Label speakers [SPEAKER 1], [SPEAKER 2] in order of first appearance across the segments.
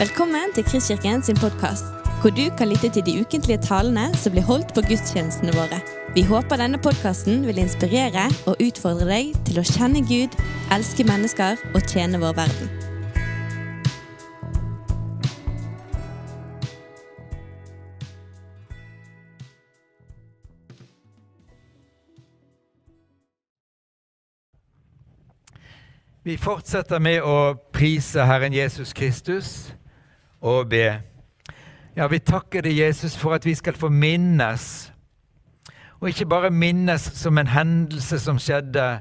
[SPEAKER 1] Velkommen til Kristkirken sin podkast, hvor du kan lytte til de ukentlige talene som blir holdt på gudstjenestene våre. Vi håper denne podkasten vil inspirere og utfordre deg til å kjenne Gud, elske mennesker og tjene vår verden.
[SPEAKER 2] Vi fortsetter med å prise Herren Jesus Kristus og be. Ja, vi takker deg, Jesus, for at vi skal få minnes. Og ikke bare minnes som en hendelse som skjedde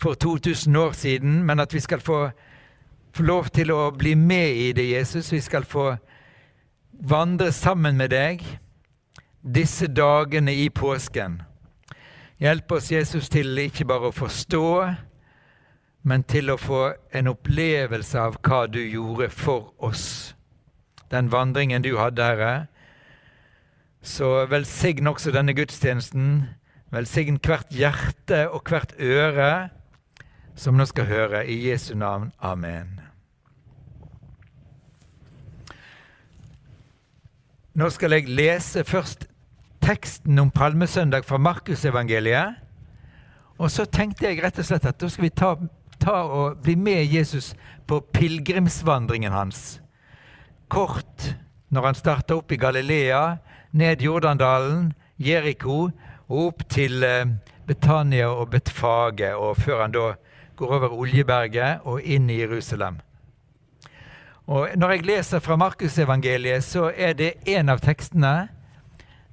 [SPEAKER 2] for 2000 år siden, men at vi skal få, få lov til å bli med i det, Jesus. Vi skal få vandre sammen med deg disse dagene i påsken. Hjelp oss, Jesus, til ikke bare å forstå, men til å få en opplevelse av hva du gjorde for oss. Den vandringen du hadde, Herre. Så velsign også denne gudstjenesten. Velsign hvert hjerte og hvert øre som nå skal høre. I Jesu navn. Amen. Nå skal jeg lese først teksten om palmesøndag fra Markusevangeliet. Og så tenkte jeg rett og slett at da skal vi ta ta og bli med Jesus på pilegrimsvandringen hans. Kort når han starta opp i Galilea, ned Jordandalen, Jeriko og opp til eh, Betania og Betfage, og før han da går over Oljeberget og inn i Jerusalem. Og Når jeg leser fra Markusevangeliet, så er det én av tekstene.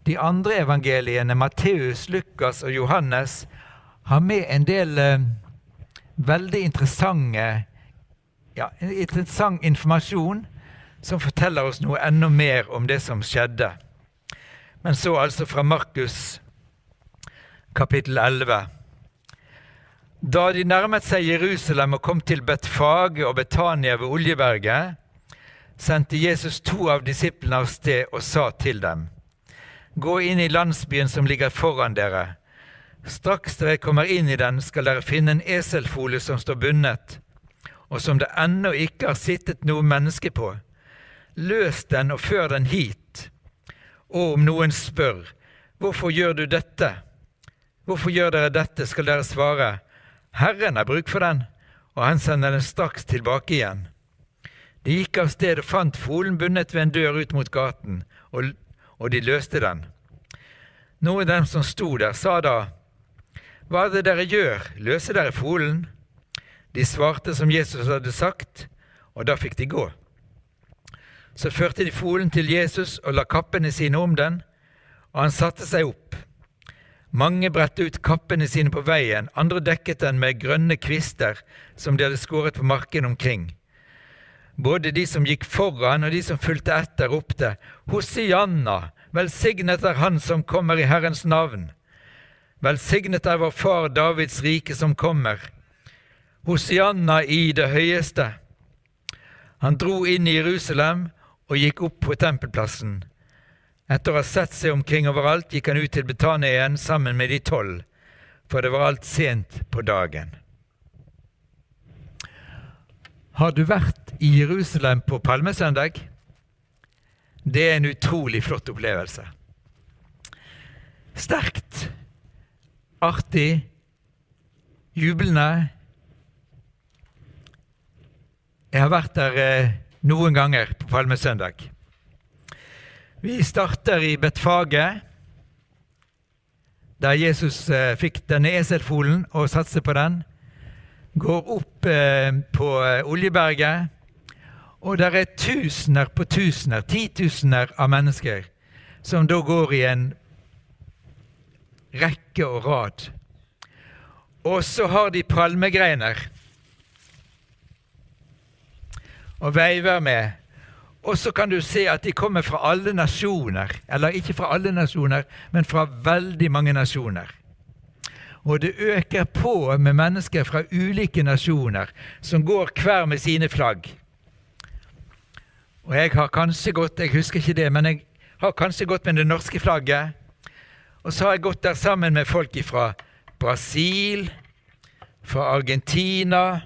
[SPEAKER 2] De andre evangeliene, Matteus, Lukas og Johannes, har med en del eh, veldig interessante ja, interessant informasjon som forteller oss noe enda mer om det som skjedde. Men så altså fra Markus kapittel 11. Da de nærmet seg Jerusalem og kom til Betfage og Betania ved Oljeberget, sendte Jesus to av disiplene av sted og sa til dem.: Gå inn i landsbyen som ligger foran dere. Straks dere kommer inn i den, skal dere finne en eselfole som står bundet, og som det ennå ikke har sittet noe menneske på. Løs den og før den hit. Og om noen spør, hvorfor gjør du dette? Hvorfor gjør dere dette? skal dere svare, Herren har bruk for den, og han sender den straks tilbake igjen. De gikk av sted og fant folen bundet ved en dør ut mot gaten, og, og de løste den. Noen av dem som sto der, sa da, hva er det dere gjør, løser dere folen? De svarte som Jesus hadde sagt, og da fikk de gå. Så førte de folen til Jesus og la kappene sine om den, og han satte seg opp. Mange bredte ut kappene sine på veien, andre dekket den med grønne kvister som de hadde skåret på marken omkring. Både de som gikk foran og de som fulgte etter, ropte Hosianna, velsignet er Han som kommer i Herrens navn. Velsignet er vår far Davids rike som kommer. Hosianna i det høyeste. Han dro inn i Jerusalem og gikk opp på tempelplassen. Etter å ha sett seg omkring overalt gikk han ut til Betania igjen sammen med de tolv, for det var alt sent på dagen. Har du vært i Jerusalem på palmesøndag? Det er en utrolig flott opplevelse. Sterkt artig, jublende. Jeg har vært der eh, noen ganger på Palmesøndag. Vi starter i Betfage, der Jesus eh, fikk denne eselfolen og satser på den. Går opp eh, på eh, Oljeberget, og der er tusener på tusener, titusener av mennesker som da går i en rekke og rad. Og så har de palmegreiner og veiver med. Og så kan du se at de kommer fra alle nasjoner. Eller ikke fra alle nasjoner, men fra veldig mange nasjoner. Og det øker på med mennesker fra ulike nasjoner som går hver med sine flagg. Og jeg har kanskje gått jeg husker ikke det, men jeg har kanskje gått med det norske flagget. Og så har jeg gått der sammen med folk fra Brasil, fra Argentina,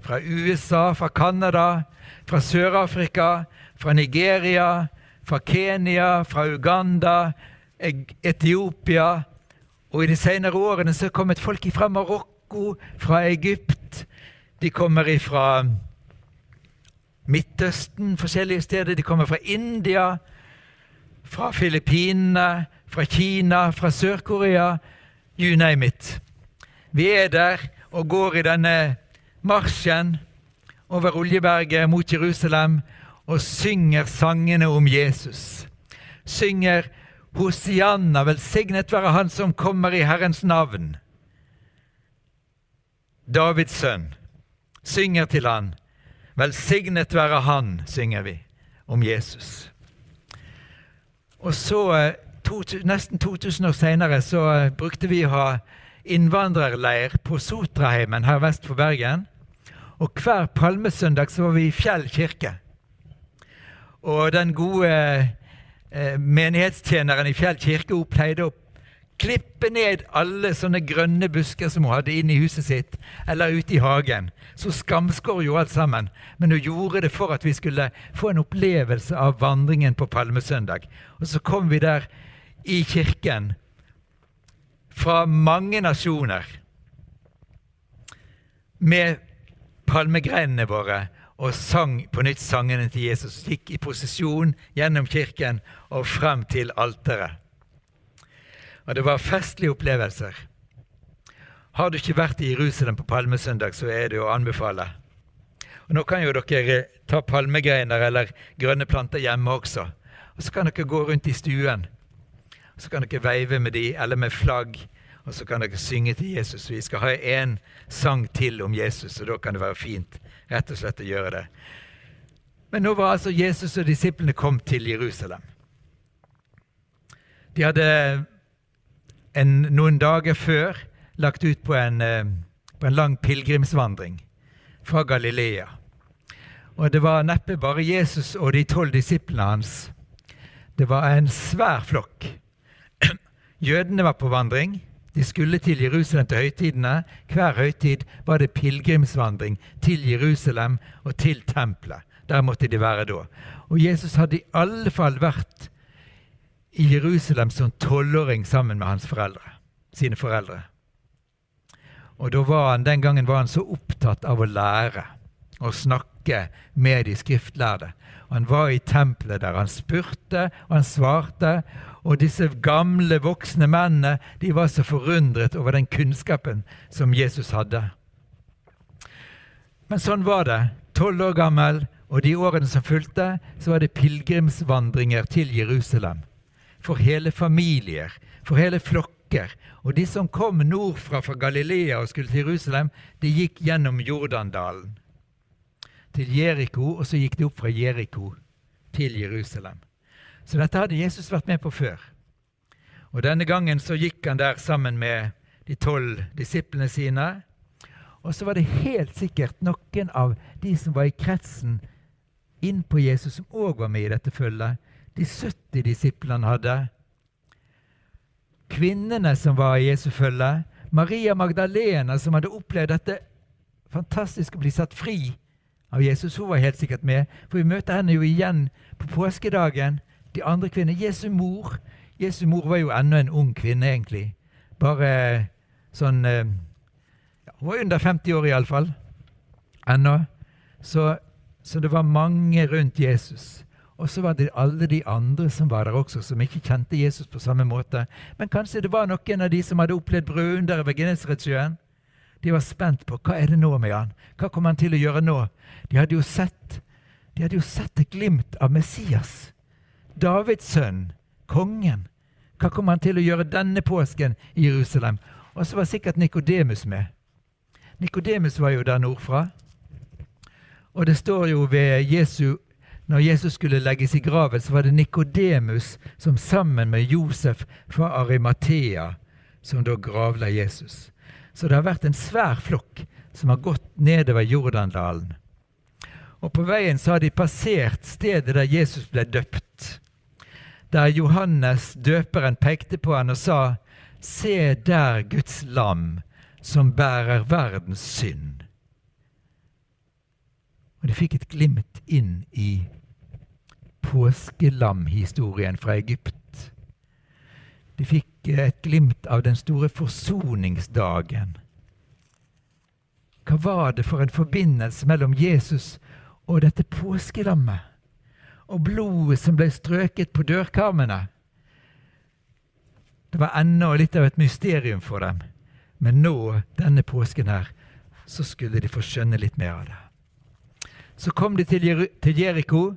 [SPEAKER 2] fra USA, fra Canada, fra Sør-Afrika, fra Nigeria, fra Kenya, fra Uganda, Etiopia. Og i de senere årene så er kommet folk fra Marokko, fra Egypt. De kommer fra Midtøsten, forskjellige steder. De kommer fra India, fra Filippinene, fra Kina, fra Sør-Korea. You name it. Vi er der og går i denne marsjen over Oljeberget mot Jerusalem og synger sangene om Jesus. Synger Hosianna, velsignet være Han som kommer i Herrens navn. Davids sønn synger til han. Velsignet være Han, synger vi om Jesus. Og så, eh, to, nesten 2000 år seinere, så eh, brukte vi å ha innvandrerleir på Sotraheimen her vest for Bergen. Og hver palmesøndag så var vi i Fjell kirke. Og den gode eh, menighetstjeneren i Fjell kirke hun pleide å klippe ned alle sånne grønne busker som hun hadde inne i huset sitt, eller ute i hagen. Så skamskår jo alt sammen. Men hun gjorde det for at vi skulle få en opplevelse av vandringen på palmesøndag. Og så kom vi der i kirken fra mange nasjoner med palmegreinene våre og sang på nytt sangene til Jesus. Gikk i posisjon gjennom kirken og frem til alteret. Og det var festlige opplevelser. Har du ikke vært i Jerusalem på palmesøndag, så er det å anbefale. Og Nå kan jo dere ta palmegreiner eller grønne planter hjemme også. Og så kan dere gå rundt i stuen. Så kan dere veive med de, eller med flagg og så kan dere synge til Jesus. Vi skal ha en sang til om Jesus, og da kan det være fint rett og slett å gjøre det. Men nå var altså Jesus og disiplene kommet til Jerusalem. De hadde en, noen dager før lagt ut på en, eh, på en lang pilegrimsvandring fra Galilea. Og det var neppe bare Jesus og de tolv disiplene hans. Det var en svær flokk. Jødene var på vandring. De skulle til Jerusalem til høytidene. Hver høytid var det pilegrimsvandring til Jerusalem og til tempelet. Der måtte de være da. Og Jesus hadde i alle fall vært i Jerusalem som tolvåring sammen med hans foreldre, sine foreldre. Og var han, Den gangen var han så opptatt av å lære og snakke med de skriftlærde. Han var i tempelet der. Han spurte, og han svarte. Og disse gamle, voksne mennene de var så forundret over den kunnskapen som Jesus hadde. Men sånn var det. Tolv år gammel, og de årene som fulgte, så var det pilegrimsvandringer til Jerusalem. For hele familier, for hele flokker. Og de som kom nordfra fra Galilea og skulle til Jerusalem, de gikk gjennom Jordandalen til Jeriko, og så gikk de opp fra Jeriko til Jerusalem. Så dette hadde Jesus vært med på før. Og Denne gangen så gikk han der sammen med de tolv disiplene sine. Og så var det helt sikkert noen av de som var i kretsen inn på Jesus, som òg var med i dette følget. De 70 disiplene hadde. Kvinnene som var i Jesu følge. Maria Magdalena, som hadde opplevd dette fantastisk å bli satt fri av Jesus. Hun var helt sikkert med, for vi møter henne jo igjen på påskedagen de andre kvinnene. Jesu mor Jesu mor var jo ennå en ung kvinne, egentlig. Bare sånn eh, ja, Hun var under 50 år iallfall. Ennå. Så, så det var mange rundt Jesus. Og så var det alle de andre som var der også, som ikke kjente Jesus på samme måte. Men kanskje det var noen av de som hadde opplevd brødunderet ved Genesaretsjøen. De var spent på hva er det nå med han? Hva kommer han til å gjøre nå? De hadde jo sett, de hadde jo sett et glimt av Messias. Davids sønn, kongen. Hva kommer han til å gjøre denne påsken i Jerusalem? Og så var sikkert Nikodemus med. Nikodemus var jo der nordfra. Og det står jo ved Jesu Når Jesus skulle legges i graven, så var det Nikodemus som sammen med Josef fra Arimathea som da gravla Jesus. Så det har vært en svær flokk som har gått nedover Jordandalen. Og på veien så har de passert stedet der Jesus ble døpt der Johannes døperen pekte på han og sa:" Se der Guds lam som bærer verdens synd. Og de fikk et glimt inn i påskelamhistorien fra Egypt. De fikk et glimt av den store forsoningsdagen. Hva var det for en forbindelse mellom Jesus og dette påskelammet? Og blodet som ble strøket på dørkarmene? Det var ennå litt av et mysterium for dem. Men nå, denne påsken her, så skulle de få skjønne litt mer av det. Så kom de til, Jer Jeriko,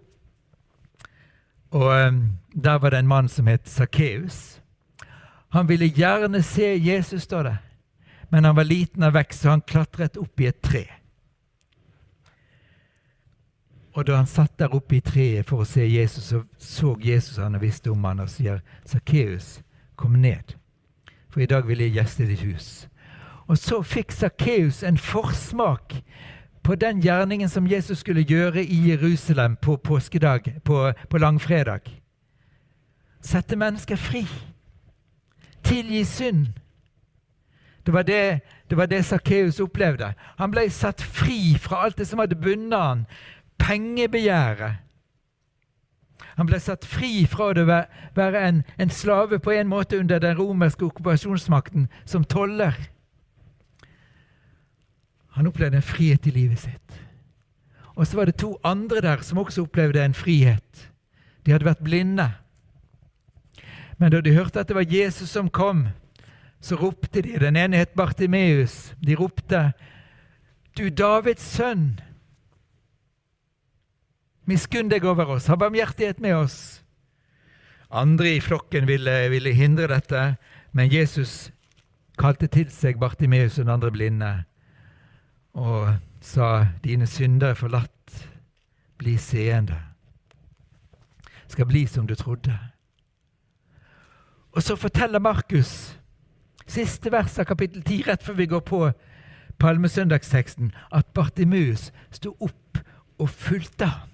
[SPEAKER 2] og um, der var det en mann som het Sakkeus. Han ville gjerne se Jesus, står det, men han var liten av vekst, så han klatret opp i et tre. Og da han satt der oppe i treet for å se Jesus, så så Jesus han og visste om han og sier, 'Sakkeus, kom ned, for i dag vil jeg gjeste ditt hus.' Og så fikk Sakkeus en forsmak på den gjerningen som Jesus skulle gjøre i Jerusalem på påskedag, på, på langfredag. Sette mennesker fri. Tilgi synd. Det var det, det, var det Sakkeus opplevde. Han ble satt fri fra alt det som hadde bundet han. Pengebegjæret. Han ble satt fri fra å være en, en slave på en måte under den romerske okkupasjonsmakten som toller. Han opplevde en frihet i livet sitt. Og så var det to andre der som også opplevde en frihet. De hadde vært blinde. Men da de hørte at det var Jesus som kom, så ropte de. Den ene het Bartimeus. De ropte, 'Du Davids sønn, miskunn deg over oss, ha barmhjertighet med oss.' Andre i flokken ville, ville hindre dette, men Jesus kalte til seg Bartimeus og den andre blinde og sa, 'Dine synder er forlatt. Bli seende.' Skal bli som du trodde. Og så forteller Markus, siste vers av kapittel 10, rett før vi går på palmesøndagsteksten, at Bartimeus sto opp og fulgte han.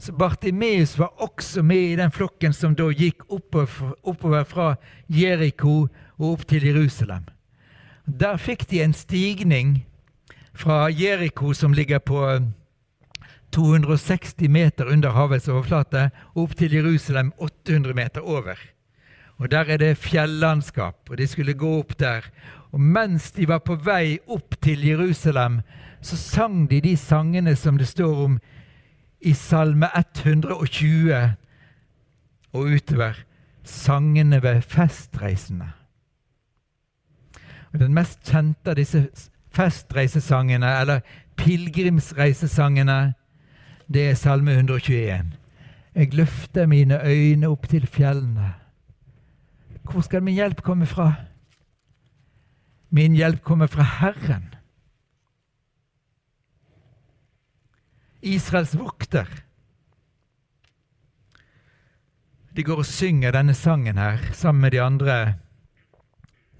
[SPEAKER 2] Så Bartimeus var også med i den flokken som da gikk oppover, fra Jeriko og opp til Jerusalem. Der fikk de en stigning fra Jeriko, som ligger på 260 meter under havets overflate, opp til Jerusalem 800 meter over. Og Der er det fjellandskap, og de skulle gå opp der. Og mens de var på vei opp til Jerusalem, så sang de de sangene som det står om i Salme 120 og utover. Sangene ved festreisene. Og Den mest kjente av disse festreisesangene, eller pilegrimsreisesangene, det er Salme 121. Jeg løfter mine øyne opp til fjellene. Hvor skal min hjelp komme fra? Min hjelp kommer fra Herren. Israels vokter. De går og synger denne sangen her sammen med de andre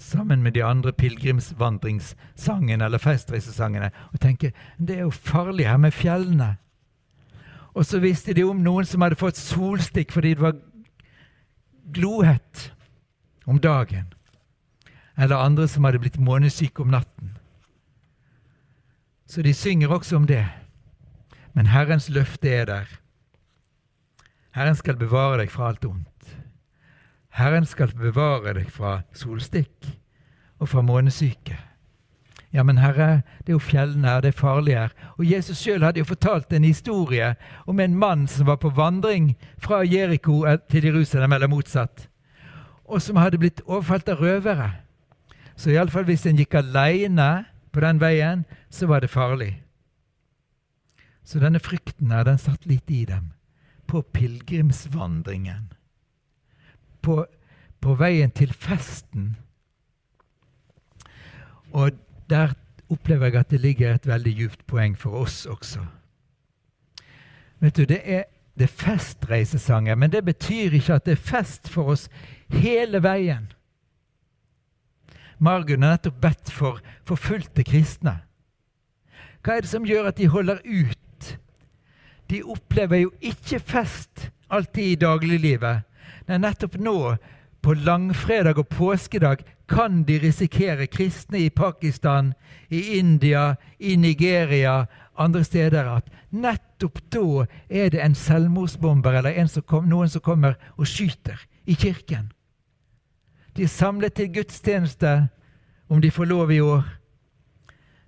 [SPEAKER 2] sammen med de andre pilegrimsvandringssangene eller festreisesangene og tenker det er jo farlig her med fjellene. Og så visste de om noen som hadde fått solstikk fordi det var glohett om dagen. Eller andre som hadde blitt månesyke om natten. Så de synger også om det. Men Herrens løfte er der. Herren skal bevare deg fra alt ondt. Herren skal bevare deg fra solstikk og fra månesyke. Ja, men Herre, det er jo fjellene her, det er farlig her. Og Jesus sjøl hadde jo fortalt en historie om en mann som var på vandring fra Jeriko til Jerusalem, eller motsatt, og som hadde blitt overfalt av røvere. Så iallfall hvis en gikk aleine på den veien, så var det farlig. Så denne frykten her, den satt litt i dem på pilegrimsvandringen på, på veien til festen. Og der opplever jeg at det ligger et veldig djupt poeng for oss også. Vet du, Det er, det er festreisesanger, men det betyr ikke at det er fest for oss hele veien. Margunn har nettopp bedt for forfulgte kristne. Hva er det som gjør at de holder ut? De opplever jo ikke fest alltid i dagliglivet, Nei, nettopp nå, på langfredag og påskedag, kan de risikere kristne i Pakistan, i India, i Nigeria, andre steder at nettopp nettopp da er det en selvmordsbomber eller som kom, noen som kommer og skyter i kirken. De er samlet til gudstjeneste, om de får lov i år,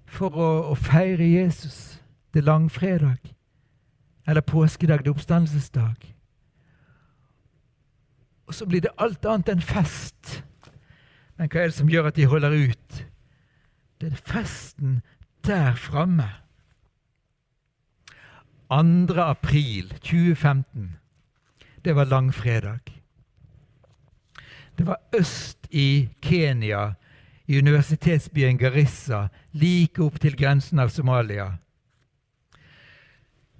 [SPEAKER 2] for å, å feire Jesus. Det er langfredag. Eller påskedag, det er oppstandelsesdag. Og så blir det alt annet enn fest. Men hva er det som gjør at de holder ut? Det er festen der framme. 2. april 2015. Det var langfredag. Det var øst i Kenya, i universitetsbyen Garissa, like opp til grensen av Somalia.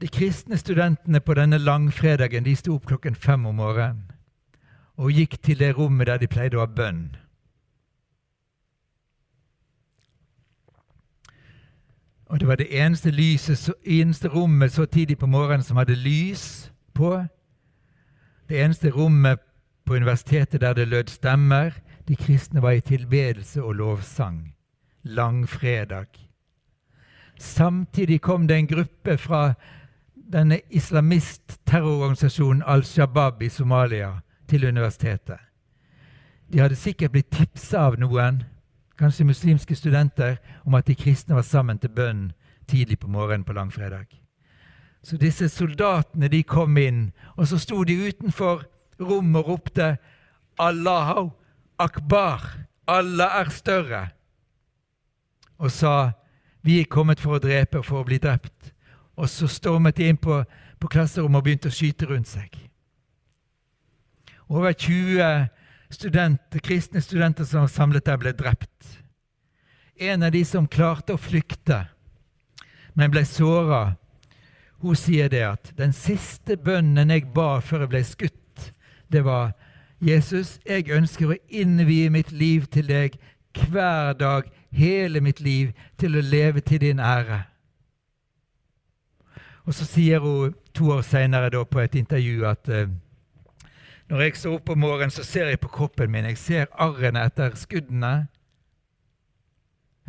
[SPEAKER 2] De kristne studentene på denne langfredagen de sto opp klokken fem om morgenen og gikk til det rommet der de pleide å ha bønn. Og det var det eneste, lyset, eneste rommet så tidlig på morgenen som hadde lys på. Det eneste rommet på universitetet der det lød stemmer. De kristne var i tilbedelse og lovsang. Langfredag. Samtidig kom det en gruppe fra denne islamist-terrororganisasjonen Al Shabaab i Somalia til universitetet. De hadde sikkert blitt tipsa av noen, kanskje muslimske studenter, om at de kristne var sammen til bønn tidlig på morgenen på langfredag. Så disse soldatene de kom inn, og så sto de utenfor rommet og ropte Allahu akbar, Allah er større, og sa vi er kommet for å drepe og for å bli drept. Og så stormet de inn på, på klasserommet og begynte å skyte rundt seg. Over 20 studenter, kristne studenter som var samlet der, ble drept. En av de som klarte å flykte, men ble såra, hun sier det at den siste bønnen jeg ba før jeg ble skutt, det var Jesus, jeg ønsker å innvie mitt liv til deg hver dag, hele mitt liv, til å leve til din ære. Og så sier hun to år seinere på et intervju at uh, når jeg står opp om morgenen, så ser jeg på kroppen min. Jeg ser arrene etter skuddene,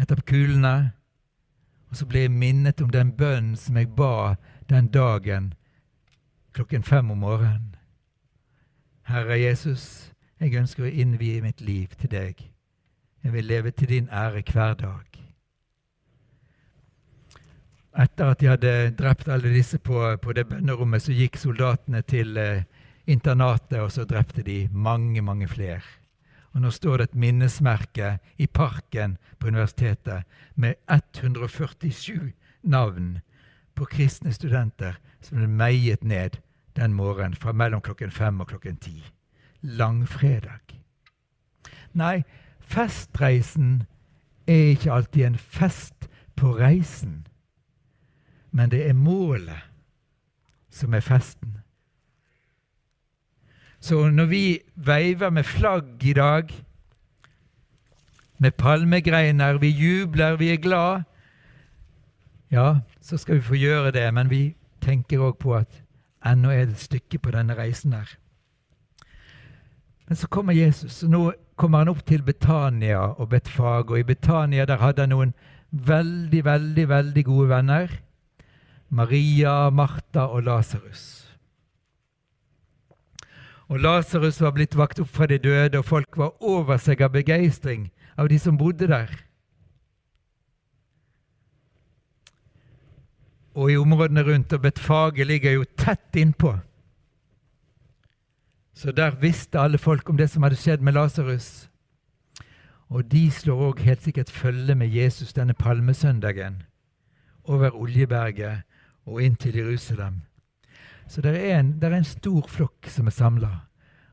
[SPEAKER 2] etter kulene. Og så blir jeg minnet om den bønnen som jeg ba den dagen klokken fem om morgenen. Herre Jesus, jeg ønsker å innvie mitt liv til deg. Jeg vil leve til din ære hver dag. Etter at de hadde drept alle disse på, på det bønnerommet, så gikk soldatene til eh, internatet, og så drepte de mange, mange flere. Og nå står det et minnesmerke i parken på universitetet med 147 navn på kristne studenter som ble meiet ned den morgenen fra mellom klokken fem og klokken ti. Langfredag. Nei, festreisen er ikke alltid en fest på reisen, men det er målet som er festen. Så når vi veiver med flagg i dag, med palmegreiner, vi jubler, vi er glad, ja, så skal vi få gjøre det, men vi tenker òg på at Ennå er det et stykke på denne reisen her. Men så kommer Jesus, og nå kommer han opp til Betania og Betfag. Og i Betania der hadde han noen veldig, veldig, veldig gode venner. Maria, Martha og Lasarus. Og Lasarus var blitt vakt opp fra de døde, og folk var over seg av begeistring av de som bodde der. og i områdene rundt. Og Betfaget ligger jo tett innpå. Så der visste alle folk om det som hadde skjedd med Lasarus. Og de slår òg helt sikkert følge med Jesus denne palmesøndagen over Oljeberget og inn til Jerusalem. Så det er en, det er en stor flokk som er samla.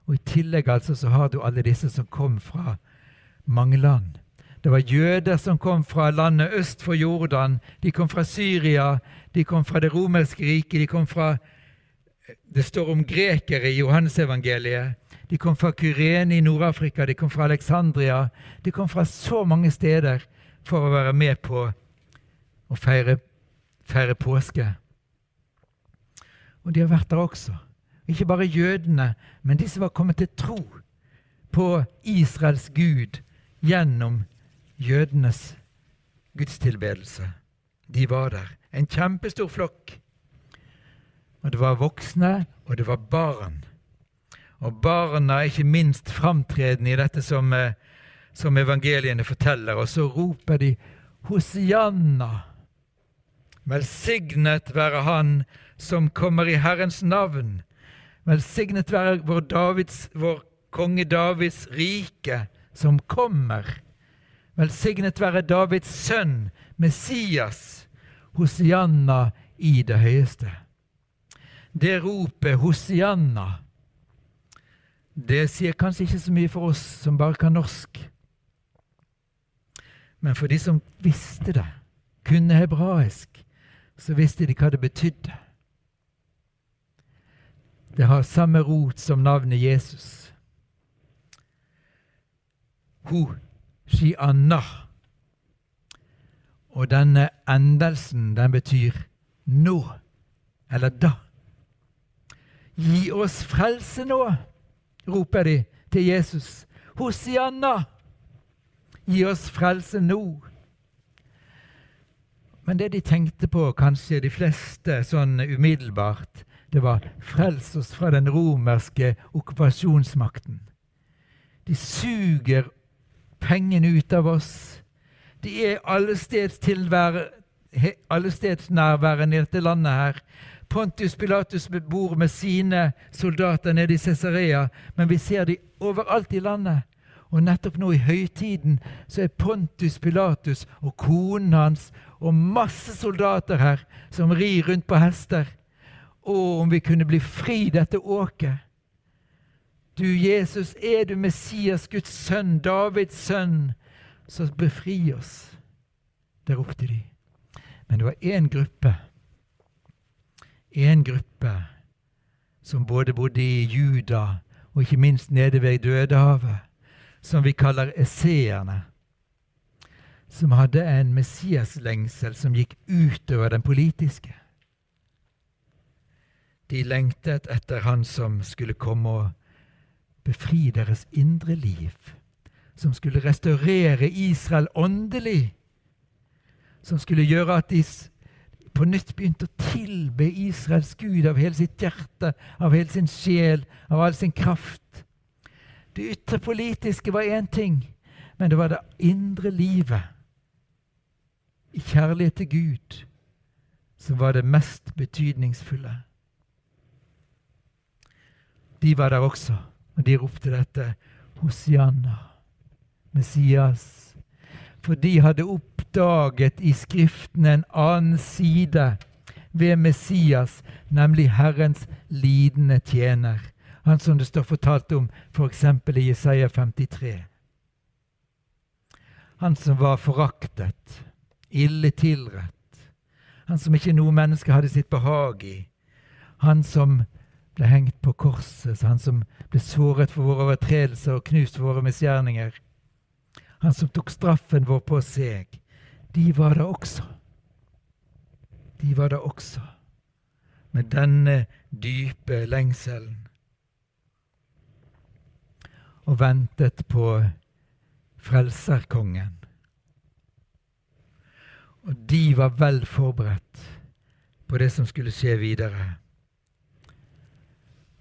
[SPEAKER 2] Og i tillegg altså så har du alle disse som kom fra mange land. Det var jøder som kom fra landet øst for Jordan. De kom fra Syria, de kom fra det romerske riket. De kom fra Det står om grekere i Johannesevangeliet. De kom fra Kyrene i Nord-Afrika, de kom fra Alexandria. De kom fra så mange steder for å være med på å feire, feire påske. Og de har vært der også. Ikke bare jødene, men de som var kommet til tro på Israels Gud gjennom jødenes gudstilbedelse. De var der. En kjempestor flokk. og det var voksne, og det var barn. Og barna er ikke minst framtredende i dette som, eh, som evangeliene forteller. Og så roper de Hosianna. Velsignet være Han som kommer i Herrens navn. Velsignet være vår, Davids, vår konge Davids rike som kommer. Velsignet være Davids sønn, Messias, Hosianna i det høyeste. Det ropet Hosianna, det sier kanskje ikke så mye for oss som bare kan norsk. Men for de som visste det, kunne hebraisk, så visste de hva det betydde. Det har samme rot som navnet Jesus. Ho shianna. Og denne endelsen, den betyr nå, eller da. Gi oss frelse nå, roper de til Jesus. Hosianna! Gi oss frelse nå. Men det de tenkte på, kanskje de fleste sånn umiddelbart, det var 'frels oss fra den romerske okkupasjonsmakten'. De suger pengene ut av oss. De er allestedsnærværende i dette landet her. Pontius Pilatus bor med sine soldater nede i Cesarea, men vi ser de overalt i landet. Og nettopp nå i høytiden så er Pontus Pilatus og konen hans og masse soldater her som rir rundt på hester. Å, om vi kunne bli fri dette åket! Du, Jesus, er du Messias, Guds sønn, Davids sønn, så befri oss. Der ropte de. Men det var én gruppe, én gruppe som både bodde i Juda og ikke minst nede ved Dødehavet, som vi kaller esseerne, som hadde en Messias-lengsel som gikk utover den politiske. De lengtet etter han som skulle komme og befri deres indre liv, som skulle restaurere Israel åndelig, som skulle gjøre at de på nytt begynte å tilbe Israels Gud av hele sitt hjerte, av hele sin sjel, av all sin kraft. Det ytre politiske var én ting, men det var det indre livet, i kjærlighet til Gud, som var det mest betydningsfulle. De var der også, og de ropte dette Hosianna, Messias. For de hadde oppdaget i Skriften en annen side ved Messias, nemlig Herrens lidende tjener. Han som det står fortalt om f.eks. For i Jesaja 53. Han som var foraktet, ille tilrett. Han som ikke noe menneske hadde sitt behag i. Han som ble hengt på korset, han som ble såret for våre overtredelser og knust for våre misgjerninger. Han som tok straffen vår på seg. De var det også. De var det også, med denne dype lengselen. Og ventet på frelserkongen. Og de var vel forberedt på det som skulle skje videre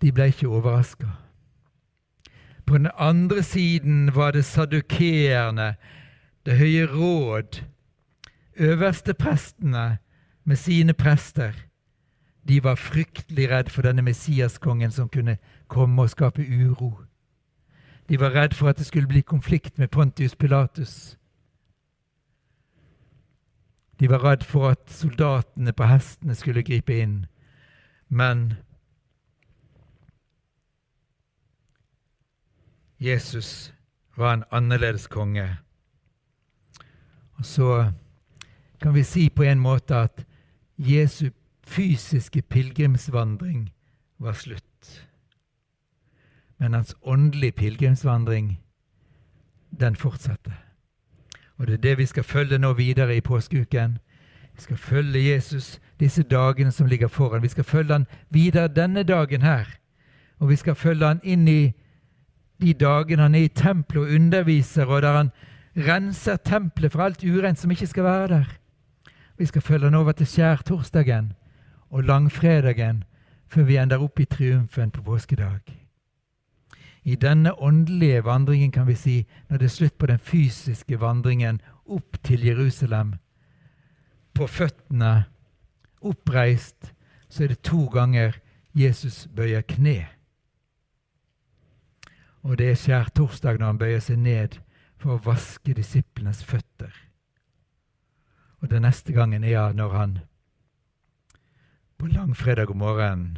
[SPEAKER 2] de ble ikke overraska. På den andre siden var det sadukeerne, Det høye råd, øverste prestene med sine prester. De var fryktelig redd for denne Messiaskongen som kunne komme og skape uro. De var redd for at det skulle bli konflikt med Pontius Pilatus. De var redd for at soldatene på hestene skulle gripe inn. Men Jesus var en annerledes konge. Og så kan vi si på en måte at Jesu fysiske pilegrimsvandring var slutt. Men hans åndelige pilegrimsvandring, den fortsatte. Og det er det vi skal følge nå videre i påskeuken. Vi skal følge Jesus disse dagene som ligger foran. Vi skal følge han videre denne dagen her. Og vi skal følge han inn i de dagene han er i tempelet og underviser, og der han renser tempelet for alt urent som ikke skal være der. Vi skal følge han over til skjærtorsdagen og langfredagen, før vi ender opp i triumfen på påskedag. I denne åndelige vandringen, kan vi si, når det er slutt på den fysiske vandringen opp til Jerusalem, på føttene, oppreist, så er det to ganger Jesus bøyer kne. Og det er skjærtorsdag når han bøyer seg ned for å vaske disiplenes føtter. Og den neste gangen er når han på langfredag om morgenen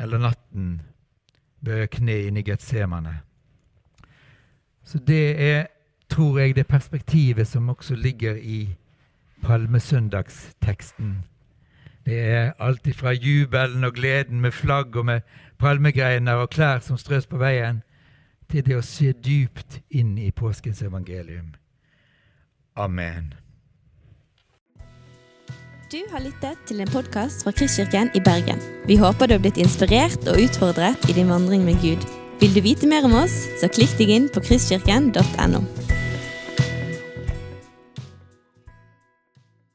[SPEAKER 2] eller natten bøyer kne inn i Getsemane. Så det er, tror jeg, det perspektivet som også ligger i palmesøndagsteksten. Det er alltid fra jubelen og gleden med flagg og med palmegreiner og klær som strøs på veien, til det å se dypt inn i påskens evangelium. Amen.
[SPEAKER 1] Du har lyttet til en podkast fra Kristkirken i Bergen. Vi håper du har blitt inspirert og utfordret i din vandring med Gud. Vil du vite mer om oss, så klikk deg inn på kristkirken.no.